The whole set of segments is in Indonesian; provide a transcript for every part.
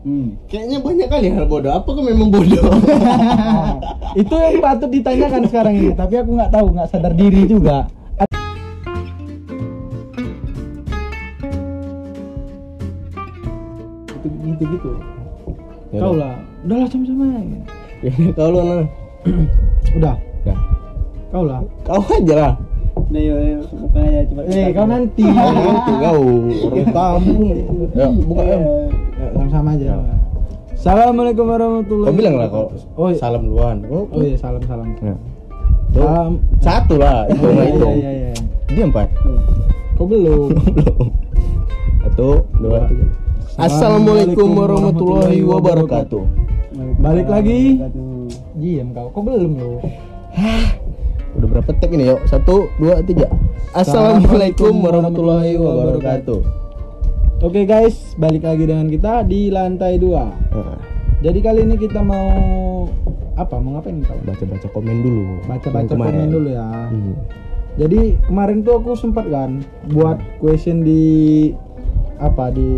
Hmm. Kayaknya banyak kali hal bodoh. Apakah memang bodoh? Nah, itu yang patut ditanyakan sekarang ini tapi aku nggak tahu nggak sadar diri juga gitu gitu, gitu. Ya kau udah. lah udahlah sama-sama ya. Ya, Kau lu nah. udah Udah. kau lah Kau aja lah. Udah yuk, yuk, buka aja coba. eh kau nanti Itu kau orang tamu. Ya, buka ya. Ya, sama-sama aja Assalamualaikum warahmatullahi Kau bilang lah kau. oh, iya. Salam duluan. Oh, oh iya salam salam Ya. Tuh, Salam. Satu lah, itu Oh, iya, itu. iya, iya. Dia empat. kau belum Belum. Satu, dua, tiga. Assalamualaikum warahmatullahi wabarakatuh. Balik lagi. Diam kau kau belum loh Udah berapa tag ini yuk? Satu, dua, tiga. Assalamualaikum warahmatullahi wabarakatuh. Oke guys, balik lagi dengan kita di lantai dua. Jadi kali ini kita mau apa? Mau ngapain kau? baca-baca komen dulu. Baca-baca komen dulu ya. Hmm. Jadi kemarin tuh aku sempat kan buat question di apa di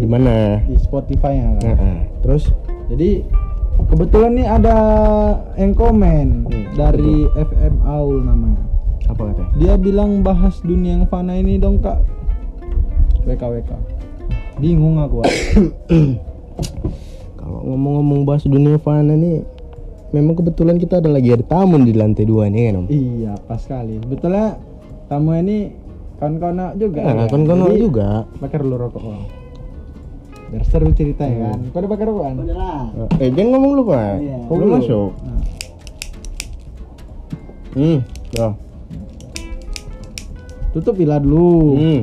Di mana? di Spotify ya kan. Ah. terus Jadi kebetulan nih ada yang komen Hmm, dari FM Aul namanya. apa katanya? Dia bilang bahas dunia yang fana ini dong kak. WKWK. Bingung aku. Kalau ngomong-ngomong bahas dunia fana nih, memang kebetulan kita ada lagi ada tamu di lantai dua nih kan om. Iya, pas sekali. Sebetulnya tamu ini kawan-kawan juga. Nah, ya. Jadi, juga. Bakar dulu rokok Bang. Biar seru cerita ya kan. Kau udah bakar rokok kan? Udah lah. Eh jangan ngomong lu pak. Iya. Kau belum masuk. Nah, Hmm, ya. tutup bila dulu. Hmm.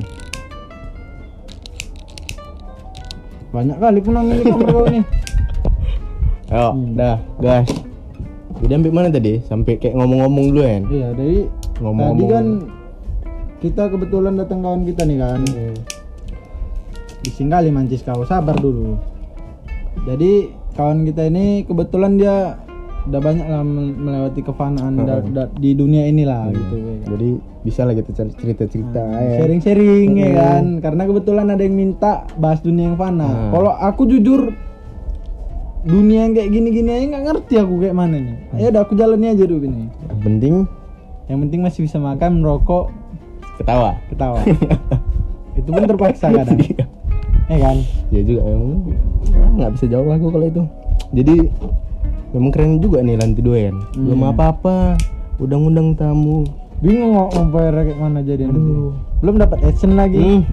Banyak kali pun nangis di kamar kau nih. Ayo, Hmm. dah, gas. Jadi sampai mana tadi? Sampai kayak ngomong-ngomong dulu kan? Iya, dari Ngomong-ngomong. tadi kan kita kebetulan datang kawan kita nih kan. Disinggali mancis kau, sabar dulu. Jadi kawan kita ini kebetulan dia udah banyak lah mel- melewati kefanaan da- Hmm. da- di dunia inilah gitu ya. Kan. Jadi bisa lah kita cari cerita-cerita ya. sharing-sharing ya kan. Karena kebetulan ada yang minta bahas dunia yang fana. Hmm. kalau aku jujur dunia yang kayak gini-gini aja nggak ngerti aku kayak mana nih. Ya udah aku jalani aja dulu ini Yang penting? Yang penting masih bisa makan merokok. Ketawa. ketawa. Itu pun terpaksa kadang. Ya kan? Ya juga emang nggak bisa jawab aku kalau itu. Jadi memang keren juga nih lantai dua. Belum Hmm. apa-apa, udah ngundang tamu. bingung mau mau bayar kayak mana jadi nanti belum dapat action lagi Hmm.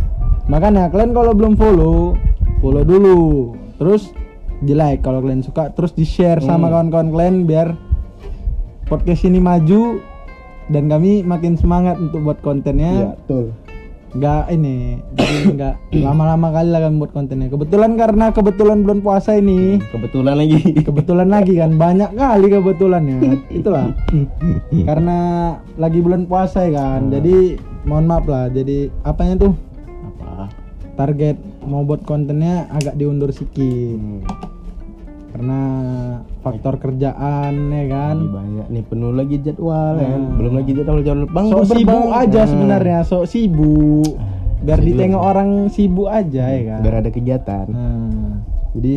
makanya kalian kalau belum follow follow dulu terus di like kalau kalian suka terus di share sama Hmm. kawan-kawan kalian biar podcast ini maju dan kami makin semangat untuk buat kontennya betul. Nggak ini jadi nggak lama-lama kali lah kami buat kontennya kebetulan karena kebetulan bulan puasa ini Kebetulan lagi. kebetulan lagi kan banyak kali kebetulannya itulah karena lagi bulan puasa ya kan Hmm. jadi mohon maaf lah jadi apanya tuh apa? target mau buat kontennya agak diundur sedikit Hmm. Karena faktor kerjaan ya kan Ini banyak nih penuh lagi jadwal kan. Hmm. Belum lagi jadwal jadwal bang. sok bubar, sibuk Bang. aja Hmm. sebenarnya sok sibuk biar Bisa ditengok orang sibuk aja ya kan Biar ada kegiatan. Nah. Jadi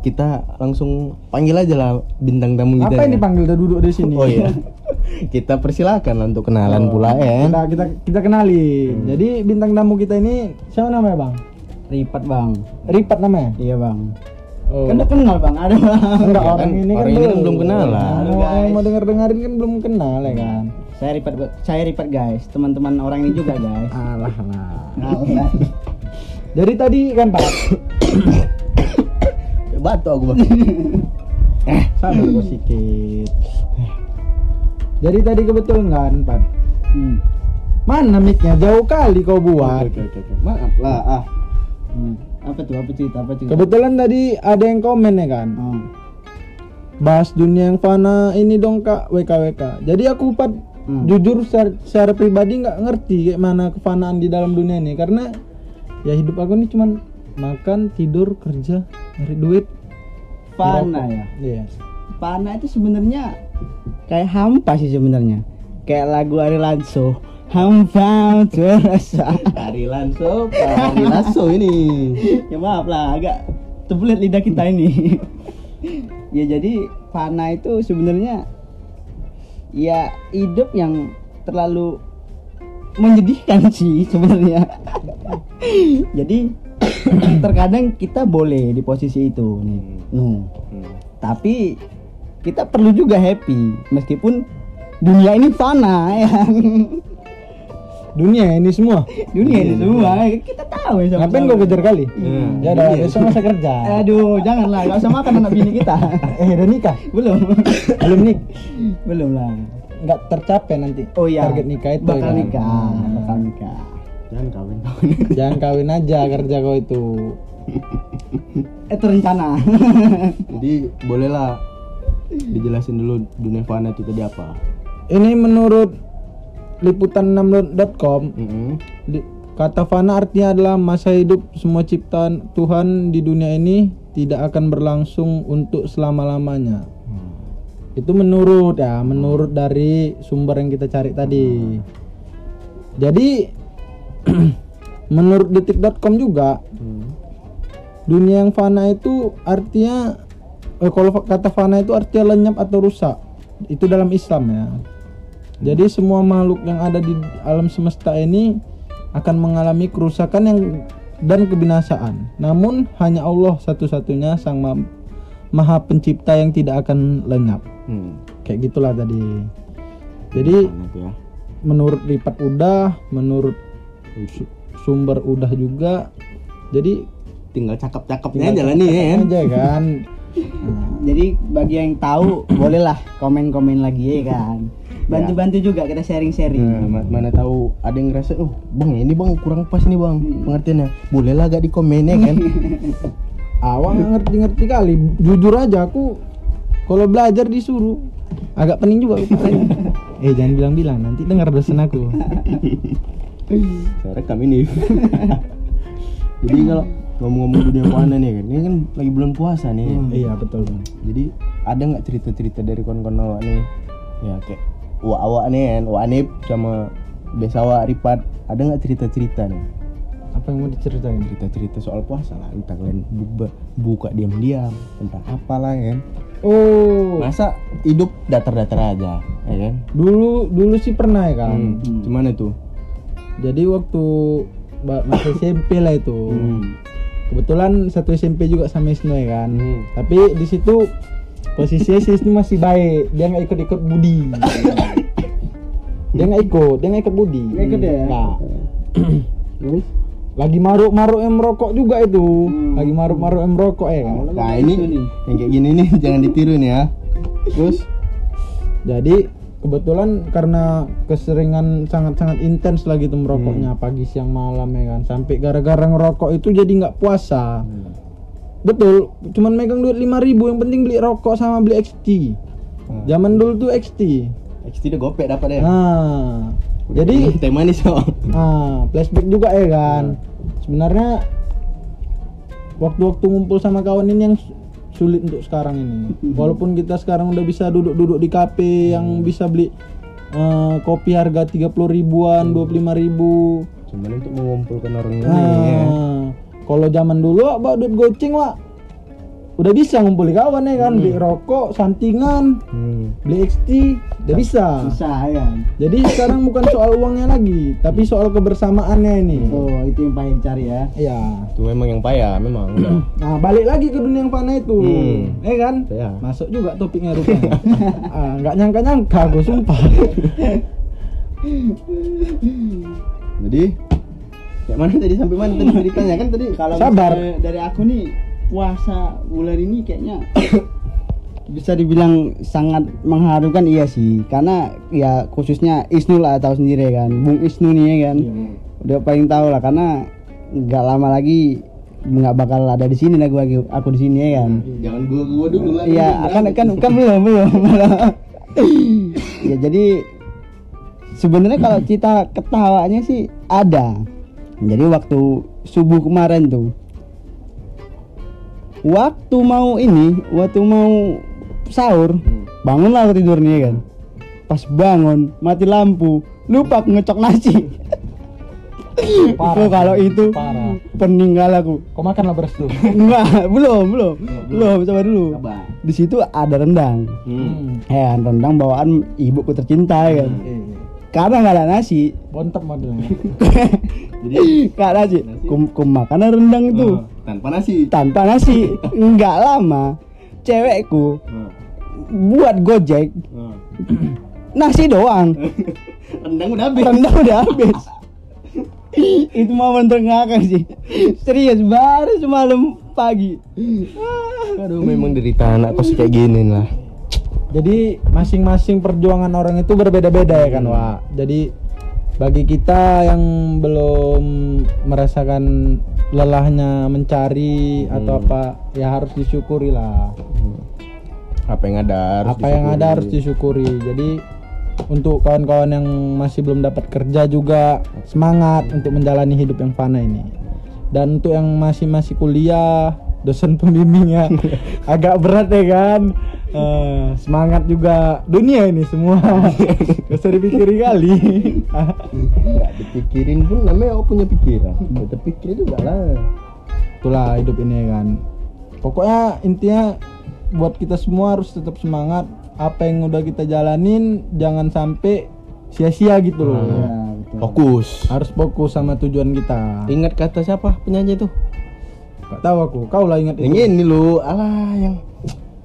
kita langsung panggil aja lah bintang tamu kita. apa ya. ini panggil udah duduk di sini Oh iya. kita persilakan lah untuk kenalan Oh, pula ya. kita kita kita kenali Hmm. jadi bintang tamu kita ini siapa namanya bang Ripat bang. Ripat namanya Iya bang. Oh. Kan udah kenal bang. Ada bang. Enggak Ya orang kan, ini kan orang ini kan belum kenal lah. Halo, mau, guys. yang mau denger dengerin kan belum kenal ya kan Saya Ripat. Saya Ripat guys. Teman-teman orang ini juga guys. alah lah Nah, jadi tadi kan pak Batu aku bang. sabar kok sedikit jadi tadi kebetulan kan pak Hmm. mana micnya jauh kali kau buat Oke, oke, oke. Maaf lah ah. Hmm. Apa tuh? Apa cerita? Apa cerita? kebetulan tadi ada yang komen ya kan Oh. bahas dunia yang fana ini dong kak WKWK jadi aku pat Hmm. jujur secara, secara pribadi nggak ngerti kayak mana kefanaan di dalam dunia ini karena ya hidup aku ini cuman makan tidur kerja nyari duit Fana ya. iya Fana itu sebenarnya kayak hampa sih sebenarnya. Kayak lagu Ari Lanso. Hampa terasa. Ari Lanso, Ari Lasso ini. ya maaf lah agak terbelit lidah kita ini ya jadi fana itu sebenarnya ya hidup yang terlalu menyedihkan sih sebenarnya jadi terkadang kita boleh di posisi itu nih Nuh. Hmm. tapi kita perlu juga happy meskipun dunia ini fana ya dunia ini semua. Dunia ini semua. kita tahu ya ngapain kau kejar kali? Hmm. ya udah besok masa kerja. Aduh janganlah. Gak usah makan anak bini kita. Eh udah nikah? Belum. Belum nik? Belum lah. Nggak tercapai nanti oh iya. target nikah itu bakal ya? kan? nikah bakal nikah. Jangan kawin. jangan kawin aja kerja kau itu. Eh terencana. Jadi bolehlah dijelasin dulu dunia fana itu tadi apa? ini menurut liputan6.com Mm-mm. Di- Kata fana artinya adalah masa hidup semua ciptaan Tuhan di dunia ini tidak akan berlangsung untuk selama-lamanya. Itu menurut ya, menurut dari sumber yang kita cari tadi. Jadi menurut detik.com juga Hmm. dunia yang fana itu artinya eh, kalau kata fana itu artinya lenyap atau rusak. Itu dalam Islam ya. Jadi semua makhluk yang ada di alam semesta ini akan mengalami kerusakan yang dan kebinasaan. Namun hanya Allah satu-satunya sang ma- maha pencipta yang tidak akan lenyap. Hmm. Kayak gitulah tadi. Jadi ya. menurut lipat udah, menurut su- sumber udah juga. Jadi Tinggal cakep-cakepnya aja lah nih ya. aja kan. jadi bagi yang tahu bolehlah komen-komen lagi ya kan bantu-bantu juga kita sharing-sharing Nah, ma- mana tahu ada yang ngerasa, oh bang ini bang kurang pas nih bang pengertiannya. Boleh lah gak di komen ya kan? Awang nggak ngerti-ngerti kali. Jujur aja aku kalau belajar disuruh agak pening juga eh jangan bilang-bilang nanti dengar dosen aku. Saya rekam ini. Jadi kalau ngomong-ngomong dunia fana nih kan, ini kan lagi bulan puasa nih. iya betul bang. Jadi ada nggak cerita-cerita dari kawan-kawan awak nih? Ya kayak wak awak nih kan, wak Anip sama Besawa Ripat. Ada nggak cerita-cerita nih? Apa yang mau diceritain? Cerita-cerita soal puasa lah. Entah kalian bu- buka diam-diam, entah apalah ya kan. Oh, Masa hidup datar-datar aja, ya kan? dulu dulu sih pernah ya kan. Hmm. Gimana tuh? Jadi waktu masih SMP lah itu. Hmm. Kebetulan satu SMP juga sama Isnu ya kan. Hmm. Tapi di situ posisinya si Isnu masih baik. Dia nggak ikut-ikut Budi. dia nggak ikut, dia nggak ikut Budi. Nggak ikut ya? Terus? lagi maruk-maruk yang merokok juga itu. Hmm. Lagi maruk-maruk yang merokok ya kan. Nah ini yang kayak gini nih jangan ditiru nih ya. Terus? Jadi kebetulan karena keseringan sangat-sangat intens lagi tuh merokoknya Hmm. pagi siang malam ya kan. Sampai gara-gara ngerokok itu jadi nggak puasa. Hmm. Betul, cuman megang duit 5000 yang penting beli rokok sama beli XT. Hmm. Zaman dulu tuh XT. XT udah gopek dapat ya. Nah, jadi teh manis oh. nah, flashback juga ya kan. Sebenarnya waktu-waktu ngumpul sama kawan ini yang su- sulit untuk sekarang ini. Walaupun kita sekarang udah bisa duduk-duduk di kafe yang bisa beli eh, kopi harga 30 ribuan, 25 ribu. Cuman untuk mengumpulkan orang ini Nah, ya. Kalau zaman dulu bawa duit goceng, Wak. Udah bisa ngumpulin kawan ya kan, beli rokok, santingan, Hmm. beli XT, udah bisa. bisa ya Jadi sekarang bukan soal uangnya lagi, tapi soal kebersamaannya ini. oh itu yang paling dicari ya Iya. Itu memang yang payah memang. udah. Nah, balik lagi ke dunia yang fana itu. Hmm. Eh kan? Ya. Masuk juga topiknya rupanya. ah, nggak nyangka-nyangka gue sumpah. Jadi kayak mana tadi sampai mana tadi ceritanya kan tadi kalau Sabar. dari aku nih puasa bulan ini kayaknya bisa dibilang sangat mengharukan iya sih karena ya khususnya Isnu lah tahu sendiri kan Bung Isnu nih ya kan udah paling tahu lah karena nggak lama lagi nggak bakal ada di sini lah gua aku di sini ya kan jangan gua gua dulu lah. Iya, kan kan kan belum belum. ya jadi sebenarnya kalau kita ketawanya sih ada. Jadi waktu subuh kemarin tuh, waktu mau ini, waktu mau sahur, bangunlah aku tidur nih kan. Pas bangun, mati lampu, lupa aku ngecok nasi. Itu kalau itu Parah. peninggal aku. Kau makan lah beras tuh. Enggak, belum, belum. Belum, coba dulu. Di situ ada rendang. Hmm. Ya, rendang bawaan ibuku tercinta ya kan. Karena nggak ada nasi, Bontep modelnya. Jadi nggak ada nasi. Kum, kum makan rendang itu oh, tanpa nasi. tanpa nasi. Nggak lama, cewekku Oh, buat gojek oh. nasi doang. Rendang udah habis. Rendang udah habis. itu momen terngakak sih. Serius baru semalam pagi. Aduh, memang derita anak kos kayak gini lah. Jadi masing-masing perjuangan orang itu berbeda-beda ya kan, Wak. Jadi bagi kita yang belum merasakan lelahnya mencari atau Hmm. apa, ya harus disyukuri lah. Apa yang ada harus apa yang ada harus disyukuri. disyukuri. Jadi untuk kawan-kawan yang masih belum dapat kerja juga semangat untuk menjalani hidup yang fana ini. Dan untuk yang masih masih kuliah, dosen pembimbingnya agak berat ya kan. Eh, semangat juga dunia ini semua. Gak usah dipikiri kali. Nggak dipikirin pun namanya oh, punya pikiran. Kita pikir juga lah. Itulah hidup ini ya kan. Pokoknya intinya buat kita semua harus tetap semangat. Apa yang udah kita jalanin jangan sampai sia-sia gitu loh. Ya, betul. Fokus. harus fokus sama tujuan kita Ingat kata siapa penyanyi itu? Gak tahu aku kau lah ingat Yang itu ini lu, alah yang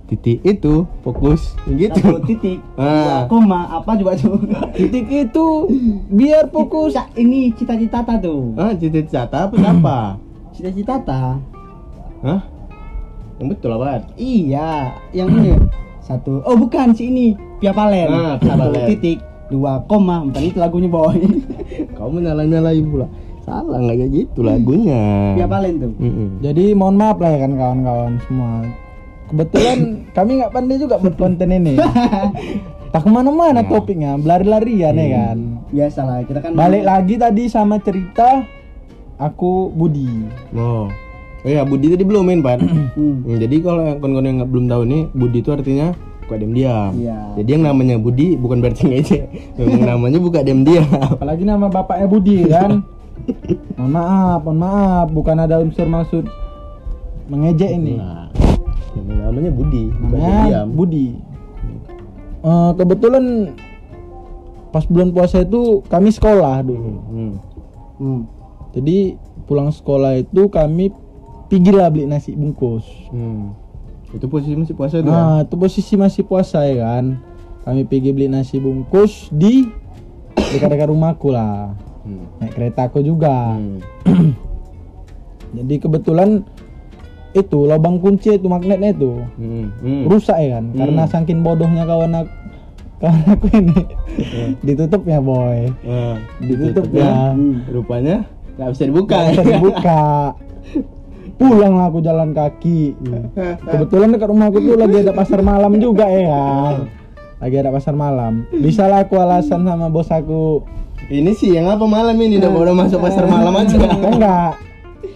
titik itu fokus gitu. Satu titik. Ah. Koma apa coba tuh? titik itu biar fokus Cak, ini cita-cita ta tuh. Ah, cita-cita apa apa? Cita-cita ta. Hah? Yang betul apa? Iya, yang ini satu. Oh bukan si ini Pia Palen. Ah, Pia satu Palen. titik dua koma empat itu lagunya boy. Kau menyalahin-nyalahin pula. Salah nggak kayak gitu lagunya. Pia Palen tuh. Mm-mm. jadi mohon maaf lah ya kan kawan-kawan semua kebetulan kami nggak pandai juga buat konten ini tak ke mana-mana Nah. topiknya berlari-larian ya kan Biasalah kita kan balik lagi tadi sama cerita aku Budi Oh. Oh ya, Budi tadi belum main, Pan. Hmm. Hmm, Jadi kalau yang kawan-kawan yang nggak belum tahu nih, Budi itu artinya buka diam-diam. Iya. Jadi yang namanya Budi bukan berarti ngejek. Memang namanya buka diam-diam. apalagi nama bapaknya Budi kan mohon maaf mohon maaf bukan ada unsur maksud mengejek ini Nah, namanya Budi, namanya diam-diam. Budi Eh, kebetulan pas bulan puasa itu kami sekolah dulu Hmm. Hmm. jadi pulang sekolah itu kami pergi lah beli nasi bungkus Hmm. Itu posisi masih puasa tuh. nah itu posisi masih puasa ya kan kami pergi beli nasi bungkus di dekat-dekat rumahku lah? Hmm. naik keretaku juga Hmm. jadi kebetulan itu lubang kunci itu magnetnya itu Hmm. Hmm. rusak ya kan karena saking bodohnya kawan aku kawan aku ini ditutup ya boy Nah, ditutup ya. ya Hmm. Rupanya nggak bisa dibuka. Nggak bisa dibuka pulang lah aku jalan kaki kebetulan dekat rumahku tuh lagi ada pasar malam juga ya lagi ada pasar malam bisa lah aku alasan sama bos aku Ini sih yang apa malam ini? Udah baru masuk pasar malam aja. enggak.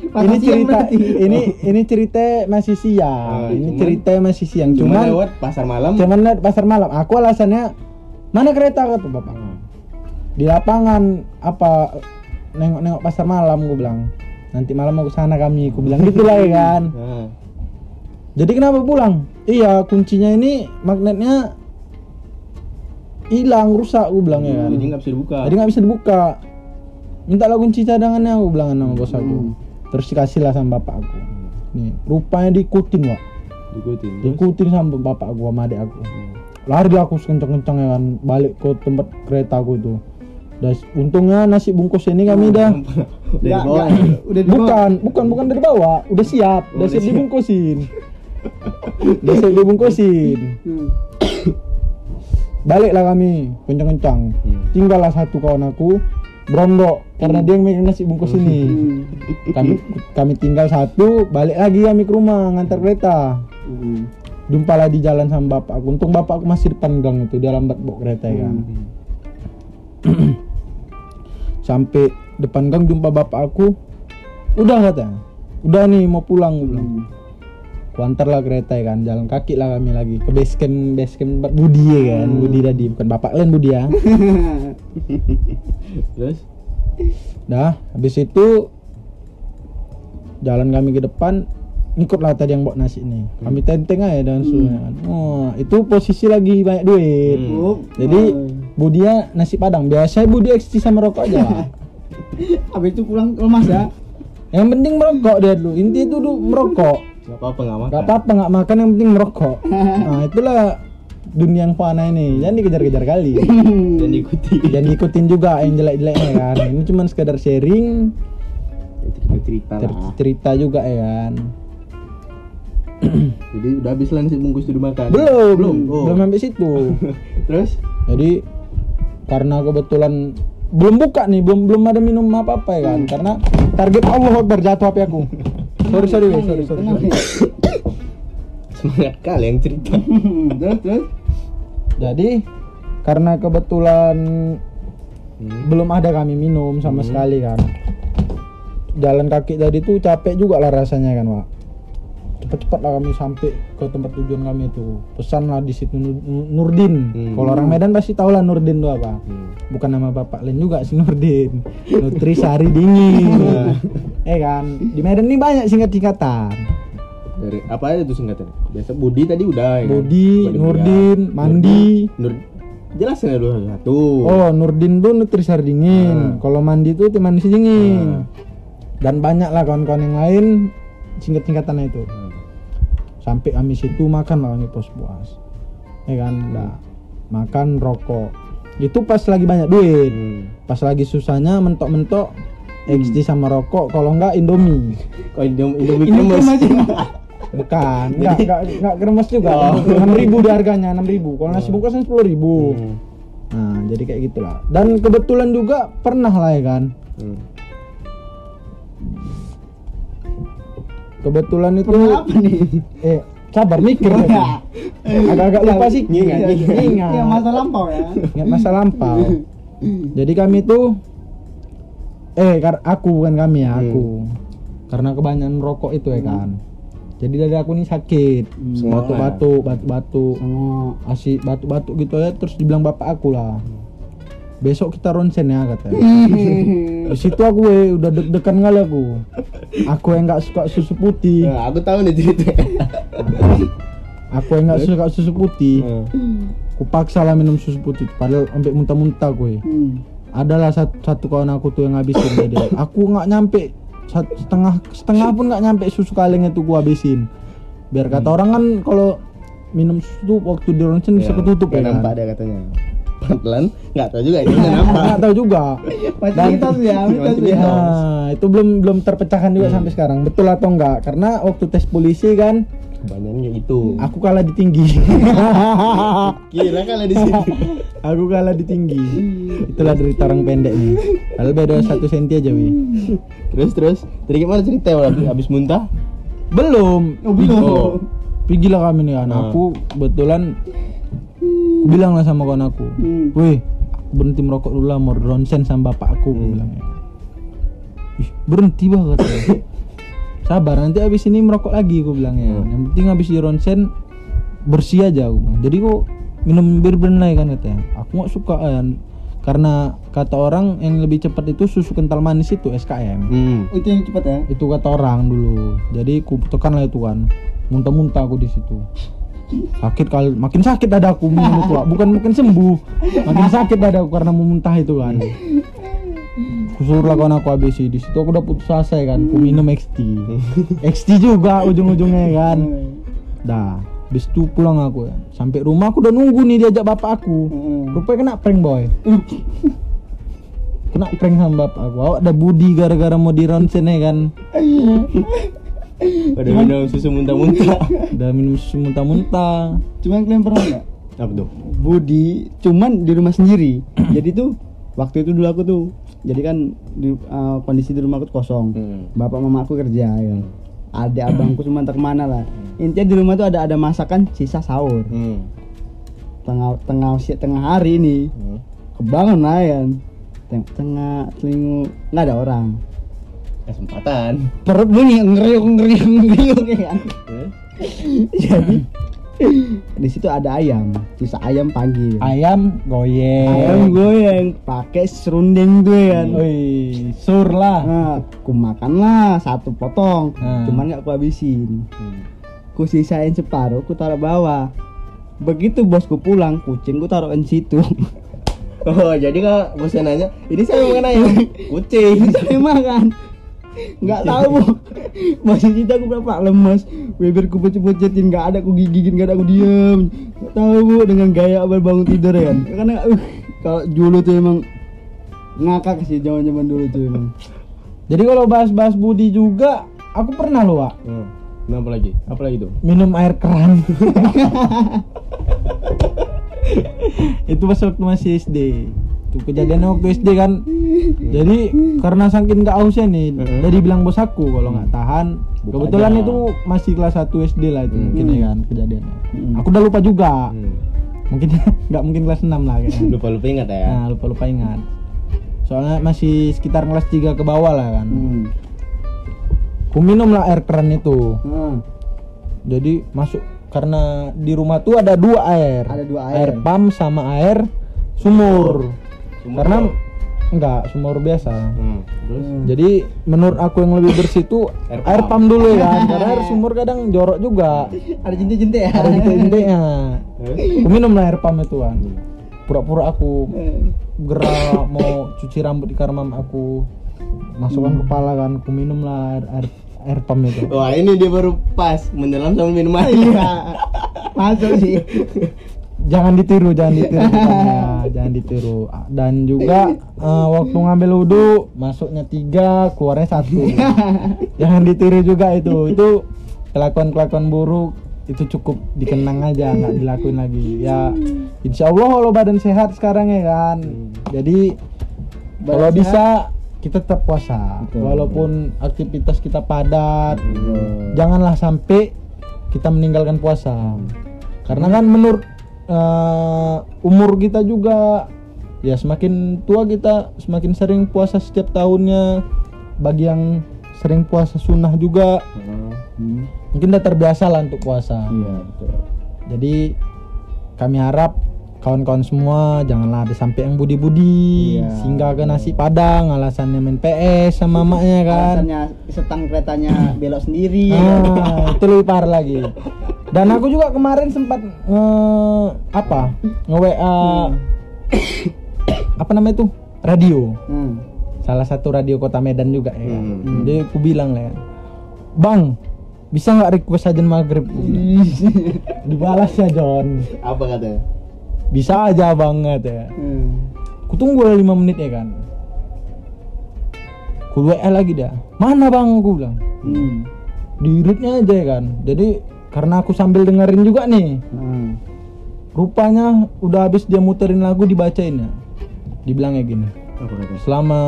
Ini siang cerita ini ini cerita masih siang. Ah, ini cuman- cerita masih siang. Cuma cuman lewat pasar malam. cuman lihat pasar malam. Aku alasannya mana kereta kata bapak. Hmm. di lapangan apa nengok-nengok pasar malam gue bilang. Nanti malam mau ke sana kami gue bilang gitu lah ya kan. Nah. jadi kenapa pulang? Iya kuncinya ini magnetnya hilang rusak gue bilang ya kan. Jadi nggak bisa dibuka. jadi nggak bisa dibuka. Minta lah kunci cadangannya aku bilang sama bos aku. Terus dikasih lah sama bapak aku. Nih rupanya diikutin wak. Diikutin. Terus? diikutin sama bapak aku sama adik aku. Lari lah aku sekencang-kencang ya kan. Balik ke tempat kereta aku itu. Dan untungnya nasi bungkus ini kami dah. Dari bawah. udah bukan bukan bukan dari bawah udah siap. Udah udah siap siap. dibungkusin. Udah siap dibungkusin. Hmm. Baliklah kami kencang-kencang Hmm. tinggallah satu kawan aku berondok karena dia yang megang nasi bungkus ini. Hmm. kami kami tinggal satu balik lagi kami ke rumah ngantar kereta. Hmm. jumpalah di jalan sama bapak aku. Untung bapak aku masih depan gang itu dia lambat bawa kereta ya. Kan sampai depan gang jumpa bapak aku. Udah kata. Udah nih mau pulang gue bilang ku antar lah kereta ya kan jalan kaki lah kami lagi. Ke base camp base camp tempat Budi ya kan Budi tadi bukan bapak lain Budi ya. Terus? dah habis itu jalan kami ke depan ngikutlah tadi yang bawa nasi nih kami tenteng aja dan kan. oh itu posisi lagi banyak duit. Hmm. Oh, jadi Budia nasi padang. Biasa Budia eksis sama rokok aja lah. habis itu pulang ke rumah ya yang penting merokok dia dulu. Inti itu dulu merokok Gak apa-apa gak makan. Gak apa-apa nggak makan yang penting merokok. Nah itulah dunia yang fana ini. Jangan dikejar-kejar kali. Dan diikuti. Jangan diikutin juga yang jelek-jeleknya kan. Ini cuma sekedar sharing, Cerita-cerita cer- lah. cerita juga ya kan. Jadi udah habis lah nasi bungkus itu dimakan. Belum, Belum. Oh. belum sampai situ. Terus? Jadi karena kebetulan belum buka nih, belum belum ada minum apa-apa ya kan. Karena target Allah Akbar jatuh HP aku. Sorry sorry weh, sorry sorry. Sorry. nih. Semangat kali yang cerita. terus terus Jadi karena kebetulan Hmm. belum ada kami minum sama sekali kan jalan kaki tadi tuh capek juga lah rasanya kan pak cepet-cepet lah kami sampai ke tempat tujuan kami itu pesan lah di situ Nu- Nu- Nurdin Hmm. kalau orang Medan pasti tahu lah Nurdin tuh apa Hmm. Bukan nama bapak lain juga si Nurdin Nutrisari dingin eh kan di Medan ini banyak singkat-singkatan Dari apa aja tuh singkatannya? Biasa Budi tadi udah ya. kan? Budi, Budi Nurdin, Mulia. Mandi. Nur jelasin dulu satu. Oh, Nurdin tuh nutrisari dingin. Kalau mandi tuh tim mandi dingin. Dan banyak lah kawan-kawan yang lain singkat-singkatannya itu. Hmm. Sampai kami situ makan lah kami pos puas. Ya kan, Nah, makan rokok. Itu pas lagi banyak duit. Hmm. Pas lagi susahnya mentok-mentok XD sama rokok, kalau enggak Indomie. Kok Indom Indomie kremes? aja Bukan, enggak enggak enggak kremes juga. Enam ribu di harganya, enam ribu. Kalau nasi bungkus kan sepuluh ribu. Hmm. Nah, jadi kayak gitulah. Dan kebetulan juga pernah lah ya kan. Hmm. Kebetulan itu apa nih eh sabar mikir Oh, ya. Agak-agak lupa sih. Ngingat, ngingat. Ingat. ya masa lampau ya Ingat masa lampau. Jadi kami tuh eh kar- aku bukan kami ya, aku. Karena kebanyakan rokok itu ya kan. Jadi dada aku nih sakit. Batuk-batuk. sama Asik batuk-batuk gitu ya terus dibilang bapak aku lah. Besok kita ronsen ya katanya. Di situ aku eh, udah deg-degan kali aku. Aku yang nggak suka susu putih. Nah, aku tahu nih cerita. Aku yang nggak suka susu putih. Hmm. Aku paksa lah minum susu putih. Padahal sampai muntah-muntah gue. Hmm. Adalah satu, satu kawan aku tuh yang habisin dia. dia. Aku nggak nyampe setengah setengah pun nggak nyampe susu kaleng itu gua habisin. Biar kata orang kan kalau minum susu waktu di ronsen bisa ketutup ya kan. nampak dia katanya. Pelan-pelan nggak tahu juga itu nampak. Nggak tahu juga. Masih mitos ya, ya. Nah, itu belum belum terpecahkan juga sampai sekarang. Betul atau enggak? Karena waktu tes polisi kan Kebanyakan itu. aku kalah di tinggi. Kira kali di sini. aku kalah di tinggi. Itulah derita orang pendek nih. Padahal beda satu senti aja, wi. terus terus. Tadi gimana cerita habis, habis muntah? Belum. Oh, belum. Oh. Pergi lah kami nih kan. Ah. Aku kebetulan aku bilang lah sama kawan aku. Hmm. Aku berhenti merokok dulu lah, mau ronsen sama bapak aku, Hmm. bilang ya. Ih, berhenti banget. Sabar, nanti habis ini merokok lagi, aku bilang ya. Hmm. Yang penting habis di ronsen bersih aja, aku bilang. Jadi kok minum bir lah kan katanya. Aku nggak suka kan. Karena kata orang yang lebih cepat itu susu kental manis itu SKM. Hmm. Oh, itu yang cepat ya Itu kata orang dulu. Jadi ku tekan lah itu kan. Muntah-muntah aku di situ. Sakit kali, makin sakit dadaku minum itu, bukan makin sembuh. Makin sakit dadaku karena mau muntah itu kan. Kusuruh kawan aku habis di situ aku udah putus asa ya kan. Ku minum XT. XT juga ujung-ujungnya ya kan. Dah, habis itu pulang aku ya. Sampai rumah aku udah nunggu nih diajak bapak aku. Rupanya kena prank boy. Kena prank sama bapak aku. Awak ada budi gara-gara mau di ronsen ya kan. Udah minum susu muntah-muntah. Udah minum susu muntah-muntah. cuman kalian pernah nggak Apa tuh? Budi cuman di rumah sendiri jadi tuh waktu itu dulu aku tuh jadi kan di, eh, kondisi di rumah aku tuh kosong Hmm. bapak mama aku kerja ya ada abangku cuma entah ke mana lah intinya di rumah tuh ada ada masakan sisa sahur Hmm. tengah tengah si- tengah hari ini Hmm. kebangun lah ya tengah tengah telingu nggak ada orang Kesempatan. perut bunyi ngeriuk ngeriuk ngeriuk ya kan Hmm. jadi di situ ada ayam sisa ayam panggil Ayam goyang. ayam goyang pakai serundeng tuh ya kan Wih, sur lah. nah ku makan lah satu potong Hmm. cuman nggak ku habisin ku sisain separuh ku taruh bawah begitu bosku pulang kucing ku taruhin situ Oh, jadi kak bosnya nanya, ini saya makan ayam. Kucing. saya makan nggak tahu bu masih kita aku berapa lemas bibirku pucet-pucetin nggak ada aku gigigin nggak ada aku diem nggak tahu bu dengan gaya abang bangun tidur ya kan karena uh, kalau dulu tuh emang ngakak sih zaman zaman dulu tuh emang Jadi kalau bahas-bahas Budi juga, aku pernah loh, Wak, Oh, kenapa lagi? Apa lagi tuh? minum air keran. itu pas waktu masih SD. Itu kejadiannya waktu SD kan. Jadi karena saking gak hausnya nih, jadi bilang bos aku kalau nggak tahan. Buka Kebetulan aja. itu masih kelas 1 SD lah itu Hmm. mungkin ya kan kejadiannya. Hmm. Aku udah lupa juga. Hmm. Mungkin nggak mungkin kelas 6 lah kayaknya. Lupa lupa ingat ya. Nah, lupa-lupa ingat. Soalnya masih sekitar kelas 3 ke bawah lah kan. hmm. Ku minum lah air keran itu. Hmm. Jadi masuk karena di rumah tuh ada dua air. Ada dua air. Air pam sama air sumur. Sumur karena enggak sumur biasa. Hmm. Terus? Hmm. Jadi menurut aku yang lebih bersih tuh Air air, pam. pam dulu ya. karena air sumur kadang jorok juga. ada jentik-jentik ya Ada jentik-jentiknya. Terus? Aku minum lah air pam itu kan. Pura-pura aku Hmm. gerak mau cuci rambut di kamar mam aku masukkan kepala kan aku minum lah air air, air pam itu Wah ini dia baru pas menyelam sambil minum air. iya masuk sih jangan ditiru jangan ditiru bukannya, jangan ditiru. Dan juga eh, waktu ngambil wudhu masuknya tiga keluarnya satu. Jangan ditiru juga itu. Itu kelakuan kelakuan buruk itu cukup dikenang aja nggak dilakuin lagi. Ya insya Allah kalau badan sehat sekarang ya kan. Jadi kalau Badan bisa kita tetap puasa. Betul. walaupun aktivitas kita padat Betul. janganlah sampai kita meninggalkan puasa. Karena kan menurut eh, umur kita juga ya semakin tua kita semakin sering puasa setiap tahunnya bagi yang sering puasa sunnah juga Hmm. mungkin udah terbiasa lah untuk puasa iya betul jadi kami harap kawan-kawan semua janganlah ada sampai yang budi-budi Iya. sehingga ke nasi padang alasannya main PS sama maknya kan alasannya setang keretanya belok sendiri Ah, itu lebih parah lagi. Dan aku juga kemarin sempat nge apa nge WA apa namanya itu radio. Hmm. Salah satu radio kota Medan juga ya. kan. Hmm. Jadi aku bilang lah, ya, bang bisa nggak request aja maghrib? Dibalas ya John. Apa katanya? Bisa aja banget ya. Hmm. Ku tunggu lah 5 menit ya kan. Ku WA lagi dah. Mana bang? Aku bilang. Hmm. Di readnya aja ya kan. Jadi karena aku sambil dengerin juga nih. Hmm. Rupanya udah habis dia muterin lagu dibacain ya. Dibilangnya gini. Apa katanya? Selama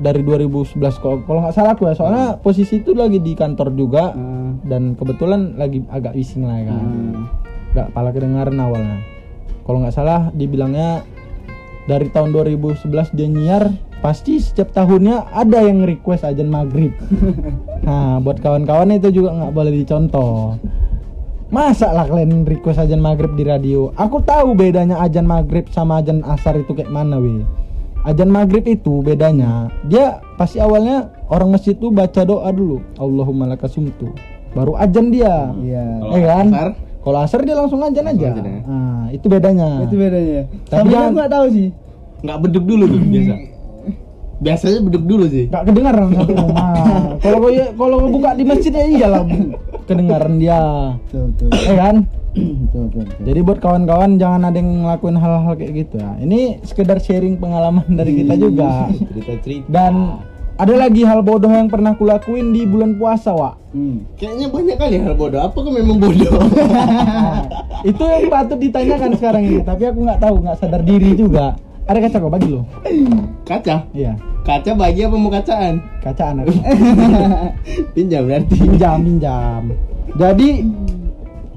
dari 2011 kalau kalau nggak salah aku ya, soalnya posisi itu lagi di kantor juga Hmm. dan kebetulan lagi agak bising lah ya kan. Hmm. Nggak pala kedengaran awalnya. Kalau nggak salah dibilangnya dari tahun 2011 dia nyiar pasti setiap tahunnya ada yang request ajan maghrib. nah buat kawan-kawan itu juga nggak boleh dicontoh. Masa lah kalian request ajan maghrib di radio? Aku tahu bedanya ajan maghrib sama ajan asar itu kayak mana weh. Ajan maghrib itu bedanya dia pasti awalnya orang masjid tuh baca doa dulu Allahumma lakasumtu baru ajan dia Iya. Kalau Eh kan? asar? Kalau asar dia langsung ajan Langsung aja. ajan ya? Nah, itu bedanya. Itu bedanya. Tapi Tapi jangan- aku nggak tahu sih. Nggak beduk dulu tuh biasa. Biasanya beduk dulu sih. Gak kedengaran satu rumah. Kalau kau kalau kau buka di masjid ya iyalah kedengaran dia. Betul betul. Eh kan? Jadi buat kawan-kawan jangan ada yang ngelakuin hal-hal kayak gitu ya. Ini sekedar sharing pengalaman dari kita juga. Cerita-cerita. Dan ada lagi hal bodoh yang pernah kulakuin di bulan puasa, Wak. Hmm. Kayaknya banyak kali hal bodoh. Apakah memang bodoh? Itu yang patut ditanyakan sekarang ini, tapi aku nggak tahu, nggak sadar diri juga. Ada kaca kok bagi lo. Kaca. Iya, Kaca bagi apa mau kacaan? kaca anak. Pinjam berarti. pinjam pinjam jadi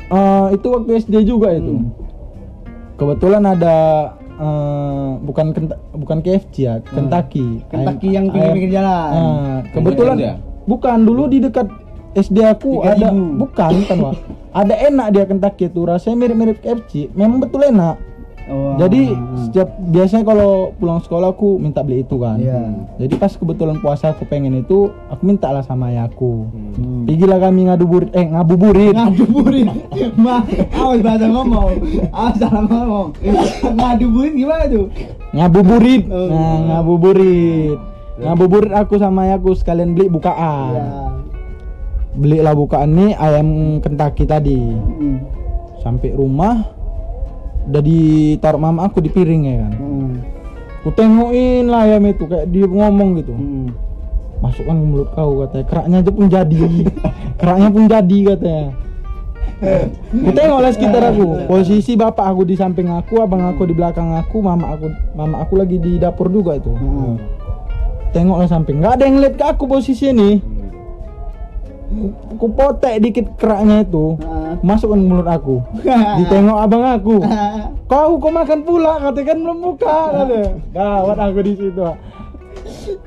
eh, itu waktu SD juga itu kebetulan ada eh, bukan Kent- bukan KFC ya Kentucky Kentucky Ayam- yang pinggir-pinggir jalan. Nah, kebetulan Yang bukan dulu di dekat SD aku 3000. ada bukan bukan Wak. ada enak dia Kentucky itu rasanya mirip-mirip KFC memang betul enak Oh, jadi ah, setiap biasanya kalau pulang sekolah aku minta beli itu kan. Iya. jadi pas kebetulan puasa aku pengen itu aku minta lah sama ayahku Hmm. Pergilah kami ngaduburit eh ngabuburit. Ngaduburit ma awas bahasa ngomong. Awas salah ngomong. Ngaduburit gimana tuh? Ngabuburit. Oh. nah ngabuburit. Ngabuburit aku sama ayahku sekalian beli bukaan. Ya belilah bukaan nih ayam Kentucky tadi. Hmm. sampai rumah udah ditaruh mama aku di piring ya kan. Hmm. ku tengokin lah ayam itu kayak dia ngomong gitu. Hmm. masukkan ke mulut kau katanya. Keraknya aja pun jadi. Keraknya pun jadi katanya. Ku tengok lah sekitar aku. Posisi bapak aku di samping aku abang aku di belakang aku mama aku mama aku lagi di dapur juga itu. Hmm. tengok lah samping. Nggak ada yang lihat ke aku posisi ini ku, potek dikit keraknya itu Ah. masukkan ke mulut aku. Ditengok abang aku. Kau kau makan pula katanya kan belum buka katanya gawat aku di situ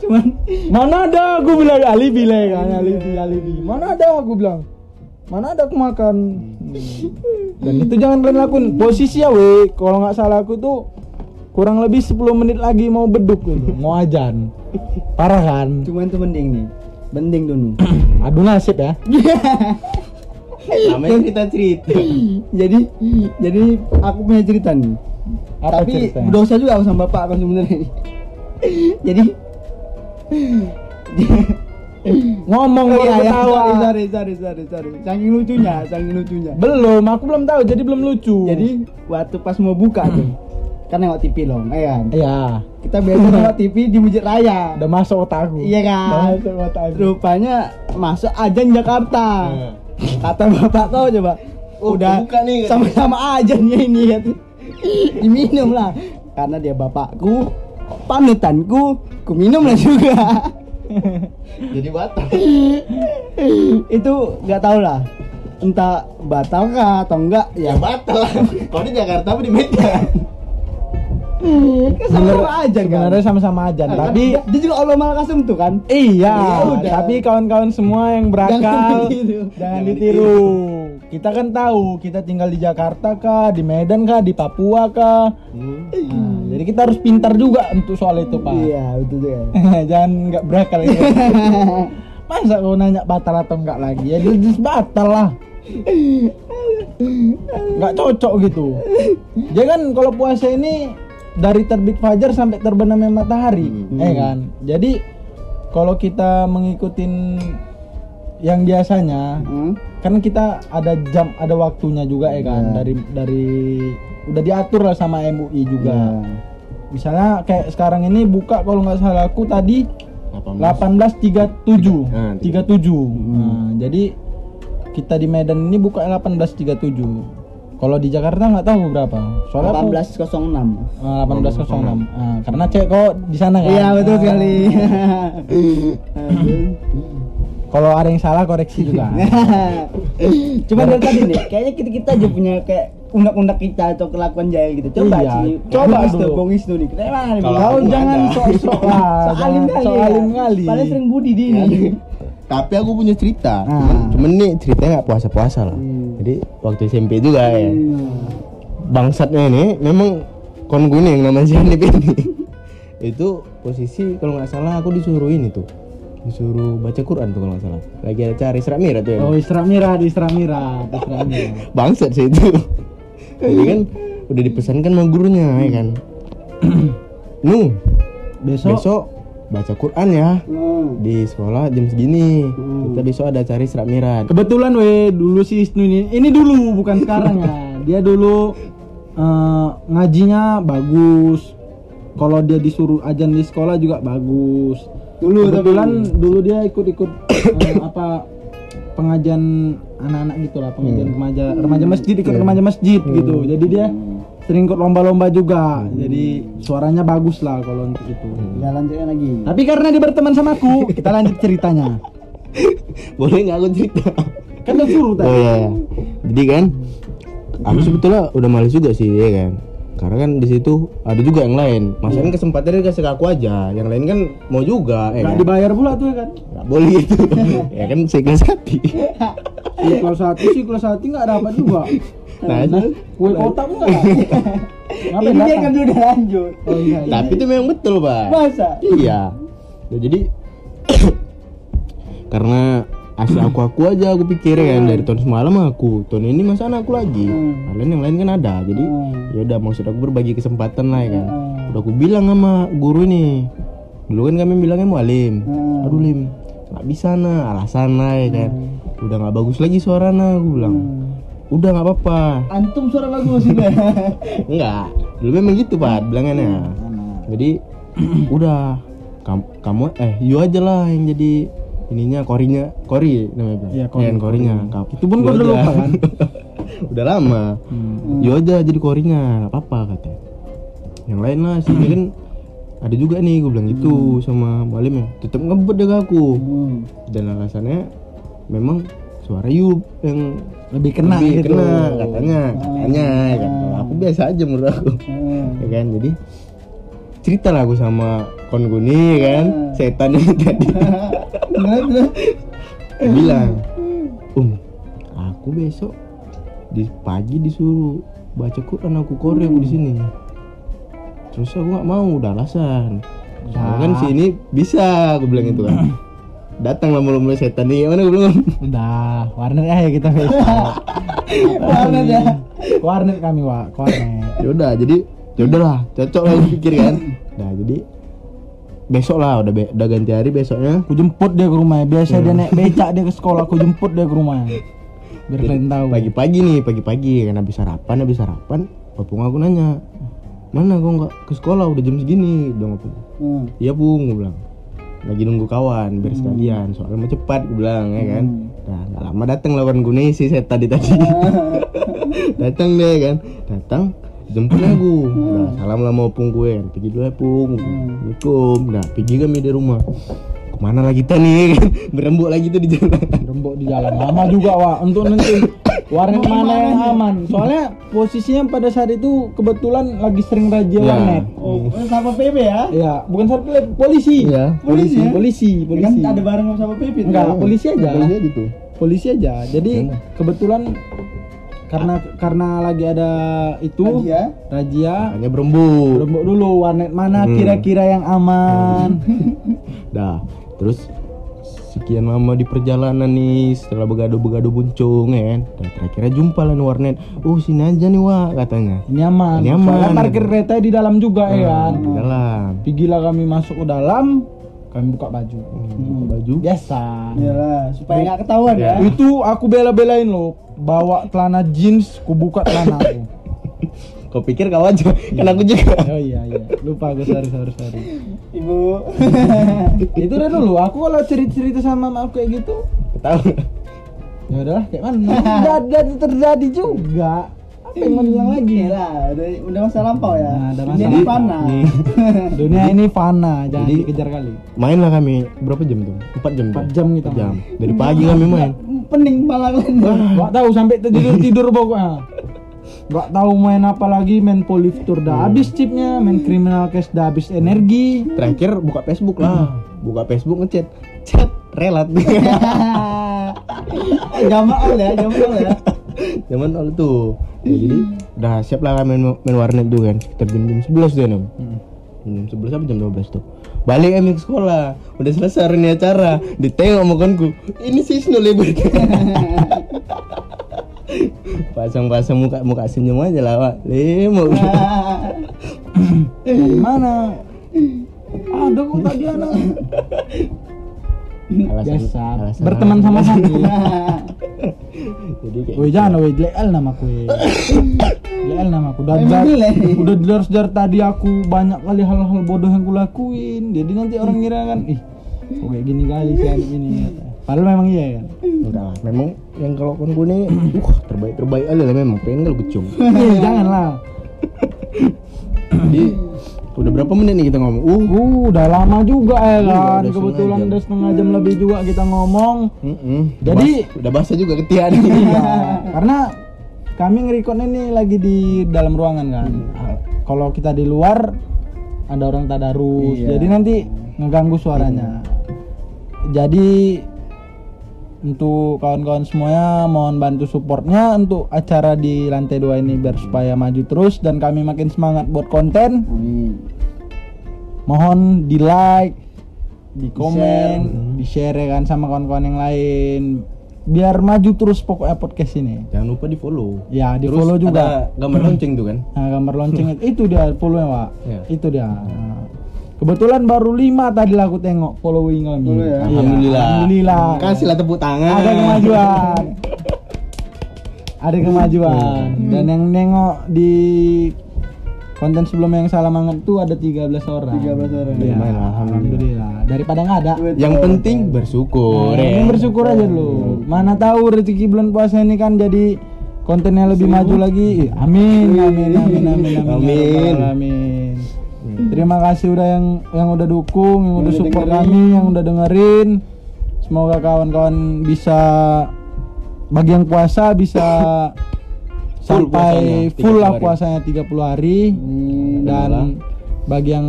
cuman mana ada aku bilang alibi lah ya kan alibi alibi mana ada aku bilang. Mana ada aku makan. Hmm. dan itu jangan kalian lakuin. Posisi ya we kalau nggak salah aku tuh kurang lebih 10 menit lagi mau beduk gitu. Mau ajan. Parah kan? Cuman tuh mending nih mending dulu. Aduh nasib ya. Namanya cerita cerita. Jadi jadi aku punya cerita nih. Apa tapi ceritanya? dosa juga aku sama bapak aku sebenarnya. Jadi ngomong Oh, iya, iya. ketawa. Sorry, sorry, sorry, sorry, sorry. Saking lucunya, saking lucunya. belum aku belum tahu jadi belum lucu. Jadi waktu pas mau buka tuh, kan nengok TV loh, eh kan? iya Kita biasa nengok TV di Bukit Raya. udah masuk otak aku Iya udah kan? masuk otak aku Rupanya masuk ajan Jakarta. Kata bapak kau coba, Oh, udah buka nih, sama-sama ajannya ini kan. Diminum lah, karena dia bapakku, panutanku, ku minum lah juga. jadi batal itu nggak tahu lah entah batal kah atau enggak ya ya batal kalau di Jakarta apa di Medan kan sama aja kan sebenarnya sama-sama aja Kan tapi dia, dia juga Allah malah kasum tuh kan Iya, Ya udah. tapi kawan-kawan semua yang berakal Jangan jangan, ditiru. Jangan ditiru. Kita kan tahu kita tinggal di Jakarta kah, di Medan kah, di Papua kah. Nah, jadi kita harus pintar juga untuk soal itu pak. iya betul juga jangan nggak berakal itu. Masa kau nanya batal atau enggak lagi? Ya jelas batal lah. Nggak cocok gitu. Jadi kan kalau puasa ini dari terbit fajar sampai terbenamnya matahari, Hmm. eh kan. Jadi kalau kita mengikutin yang biasanya, Hmm? kan kita ada jam, ada waktunya juga ya kan. Iya. Dari dari udah diatur lah sama MUI juga. Iya. Misalnya kayak sekarang ini buka kalau nggak salah aku tadi 18 1837 Nah, 37 Hmm. Nah, jadi kita di Medan ini buka 1837 kalau di Jakarta nggak tahu berapa soalnya aku- 1806 Ah, 1806 Ah, karena cek kok di sana kan iya betul sekali kalau ada yang salah koreksi juga Cuma dari tadi nih, kayaknya kita kita aja punya kayak undak-undak kita atau kelakuan jahil gitu. Coba Iya, sih, coba Isnu, dulu. Bung Isnu nih. Mana nih? Kau jangan sok-sok lah So alim jangan kali. sok alim kali Paling sering budi di ini. Tapi aku punya cerita. Ah. cuman, cuman nih ceritanya nggak puasa puasa lah. Hmm. jadi waktu SMP juga ya. Hmm. bangsatnya ini memang kon gue nih yang namanya Zanib ini. Itu posisi kalau nggak salah aku disuruh ini tuh. Disuruh baca Quran tuh kalau nggak salah. Lagi ada cari serat merah tuh ya. Oh Isra Mira di Isra Isra bangsat sih itu. Jadi kan udah dipesankan sama gurunya ya kan? Nu besok, besok baca Quran ya Hmm. di sekolah jam segini Hmm. kita besok ada cari serat merah Kebetulan we dulu si Isnu ini ini dulu bukan sekarang ya. Dia dulu eh, ngajinya bagus. Kalau dia disuruh ajan di sekolah juga bagus. Dulu Kebetulan dulu dia ikut-ikut eh, apa pengajian anak-anak gitu lah, pengajian remaja remaja masjid ikut remaja masjid gitu. Jadi dia sering ikut lomba-lomba juga. Jadi suaranya bagus lah kalau untuk itu. Ya lanjutkan lagi. Tapi karena dia berteman sama aku, kita lanjut ceritanya. boleh nggak aku cerita Kan udah suruh oh tadi. iya iya. jadi kan aku sebetulnya udah males juga sih ya kan karena kan di situ ada juga yang lain masalah kesempatannya dikasih ke aku aja yang lain kan mau juga ya Nggak kan dibayar pula tuh ya kan. nggak boleh gitu ya kan saya hati Siklus hati, siklus hati nggak dapat juga. Nah, kotak pun nggak Ini dia kan udah lanjut. Oh iya. iya. Tapi itu memang betul, Pak. Masa? Iya. Ya, jadi karena asli aku aku aja aku pikir kan dari tahun semalam aku tahun ini masa anak aku lagi Hmm. kalian yang lain kan ada jadi Hmm. ya udah maksud aku berbagi kesempatan lah ya kan Hmm. udah aku bilang sama guru ini dulu kan kami bilangnya mualim Hmm. aduh lim nggak bisa nah alasan lah ya kan udah nggak bagus lagi suaranya aku bilang Hmm. Udah nggak apa-apa. Antum suara bagus juga. enggak. Dulu memang gitu pak bilangannya. Jadi udah. Kamu, kamu eh you aja lah yang jadi ininya korinya. Kori namanya. Iya, kori, Iya, korinya. Kau- Itu pun kau udah lupa, kan? udah lama. Hmm. you aja jadi korinya nggak apa-apa katanya yang lain lah sih kan ada juga nih gue bilang gitu sama malim ya. Tetap ngebet deh aku. Hmm. dan alasannya memang suara you yang Lebih kena lebih gitu. kena katanya. Katanya ya kan. Aku biasa aja menurut aku. Hmm. ya kan jadi cerita lah aku sama kon gue nih ya kan. Setan yang tadi. Bilang um aku besok di pagi disuruh baca Quran aku kore aku di sini. Terus aku nggak mau udah alasan. Soalnya kan sini bisa aku bilang itu kan datang lah mulu-mulu setan nih gimana gue bilang Udah, warnet aja kita. Warnet ya. Warnet kami, Wak. Warnet. ya udah jadi ya udahlah cocok lah pikir kan nah jadi besok lah udah be- udah ganti hari besoknya Aku jemput dia ke rumahnya. Biasa dia naik becak dia ke sekolah, aku jemput dia ke rumahnya. Biar kalian tahu. pagi-pagi nih pagi-pagi kan habis sarapan habis sarapan papung aku nanya mana kok nggak ke sekolah udah jam segini dong aku Hmm. iya pung gue bilang lagi nunggu kawan biar sekalian. Soalnya mau cepat gue bilang ya kan? Nah nggak lama datang lawan gue nih si setan di tadi. Datang deh kan? Datang jemput aku nah salam lah mau pung gue. Pergi dulu ya pung. Assalamualaikum. Nah pergi kami di rumah ke mana lagi kita nih kan berembuk lagi tuh di jalan Rembuk di jalan. Lama juga, Wak. Untuk nanti warnet mana yang aman. Soalnya posisinya pada saat itu kebetulan lagi sering razia Ya. warnet. Oh, sama PP ya? Iya, bukan satpol polisi. Iya. Polisi, Polisi ya? polisi, polisi. Kan ada bareng sama PP. Enggak, polisi aja. Polisi aja tuh Polisi aja. Jadi kebetulan karena karena lagi ada itu Razia. razia hanya berembuk Rembuk dulu warnet mana Hmm. kira-kira yang aman. Dah, terus sekian lama di perjalanan nih setelah begaduh-begaduh buncung ya kan. Dan terakhirnya jumpa lah nih warnet. Oh sini aja nih wah katanya. Ini aman. Ini aman. Soalnya parkir kereta di dalam juga ya kan. Di dalam. Pergilah kami masuk ke dalam, kami buka baju. Hmm, baju. Biasa. Iyalah, supaya nggak ketahuan ya. Itu aku bela-belain loh. Bawa celana jeans, ku buka celana aku. Kau pikir kau aja, kan aku juga. Oh iya iya, lupa aku sorry sorry sorry. Ibu. Itu udah dulu. Aku kalau cerita-cerita sama mama aku kayak gitu, Tahu. ya udahlah kayak mana. Ada terjadi juga. Apa yang mau bilang lagi? Iyalah, udah, udah masa lampau ya. Nah, Ini masa ini lampau. panah. Nih, Dunia ini fana, jangan Jadi- dikejar kali. main lah kami berapa jam tuh? Empat jam. Empat jam kita Empat jam. Dari pagi kami main. Pening malah kalian. Gak tahu sampai tidur tidur pokoknya. Gak tahu main apa lagi, main poliftur dah habis chipnya, main criminal case dah habis energi. Terakhir buka Facebook lah. Buka Facebook ngechat. Chat relat. Gampang ya, gampang ya. Zaman all tuh. Jadi udah siap lah kami main, main warnet tuh kan. Sekitar jam jam sebelas tuh enam. Jam sebelas apa jam 12 tuh. Balik kami ke sekolah. Udah selesai hari ini acara. Ditengok sama konku. Ini sih Isnu libur. Pasang-pasang muka muka senyum aja lah, Pak. Dari mana? Ada kok tadi anak. Alasan, Biasa. alasan Berteman sama hati. Jadi kayak Woi jangan woi namaku woi. GL namaku. Udah Emang jar, jelek? udah dari dari tadi aku banyak kali hal-hal bodoh yang kulakuin. Jadi nanti orang ngira kan, ih, kok kayak gini kali sih ini. Padahal memang iya kan. enggak lah. Memang yang kalau konku ini uh terbaik terbaik aja lah memang pengen kalau kecung. Ih, jangan lah. Jadi udah berapa menit nih kita ngomong? Uh, Uh, udah lama juga ya Iya, kan. udah Kebetulan udah setengah jam lebih juga kita ngomong. mm-mm. Jadi- Udah udah basah juga ketiak nih. Iya, karena kami ngerekod ini lagi di dalam ruangan kan. Kalau kita di luar ada orang tadarus, Iya. jadi nanti ngeganggu suaranya. Jadi untuk kawan-kawan semuanya mohon bantu supportnya untuk acara di lantai dua ini biar supaya maju terus dan kami makin semangat buat konten Amin. mohon di like di komen di share ya kan sama kawan-kawan yang lain biar maju terus pokoknya podcast ini Jangan lupa di follow. ya di Terus follow juga ada gambar lonceng tuh kan. nah, gambar lonceng itu dia follow ya pak Ya. itu dia Nah, kebetulan baru lima tadi lah aku tengok following kami Follow ya? Iya, Alhamdulillah. alhamdulillah Kasihlah tepuk tangan. ada kemajuan ada kemajuan dan yang nengok di konten sebelumnya yang salah banget tuh ada 13 orang 13 orang. Iya, Lumayan, alhamdulillah. alhamdulillah daripada nggak ada Yang penting bersyukur. Nah, ya. yang bersyukur aja dulu mana tahu rezeki bulan puasa ini kan jadi kontennya lebih maju lagi amin amin amin amin amin, Amin. Ya Rabbal alamin. Terima kasih udah yang yang udah dukung yang udah udah support dengerin. kami yang udah dengerin semoga kawan-kawan bisa bagi yang puasa bisa Full sampai puasanya, full 30 lah puasanya 30 hari Amin. dan bagi yang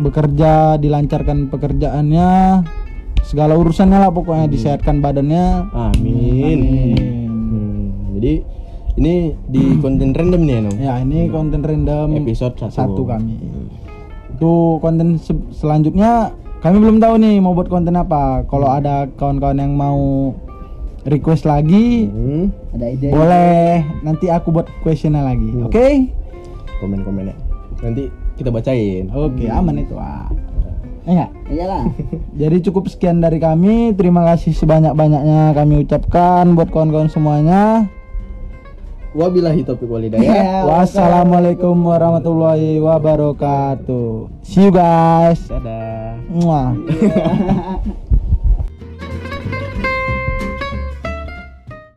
bekerja dilancarkan pekerjaannya segala urusannya lah pokoknya disehatkan badannya Amin. Amin. Hmm, jadi ini di konten random nih ya, ya ini konten random Episode satu. satu kami itu konten se- selanjutnya kami belum tahu nih mau buat konten apa kalau ada kawan-kawan yang mau request lagi Hmm, Ada ide. boleh nanti aku buat questionnya lagi Hmm. oke komen-komennya. Nanti kita bacain. oke aman itu ah enggak Iyalah. Jadi cukup sekian dari kami. Terima kasih sebanyak-banyaknya kami ucapkan buat kawan-kawan semuanya. Wabillahi taufiq wal hidayah. Ya, Wassalamualaikum warahmatullahi wabarakatuh. See you guys. Dadah. Muah. Iya.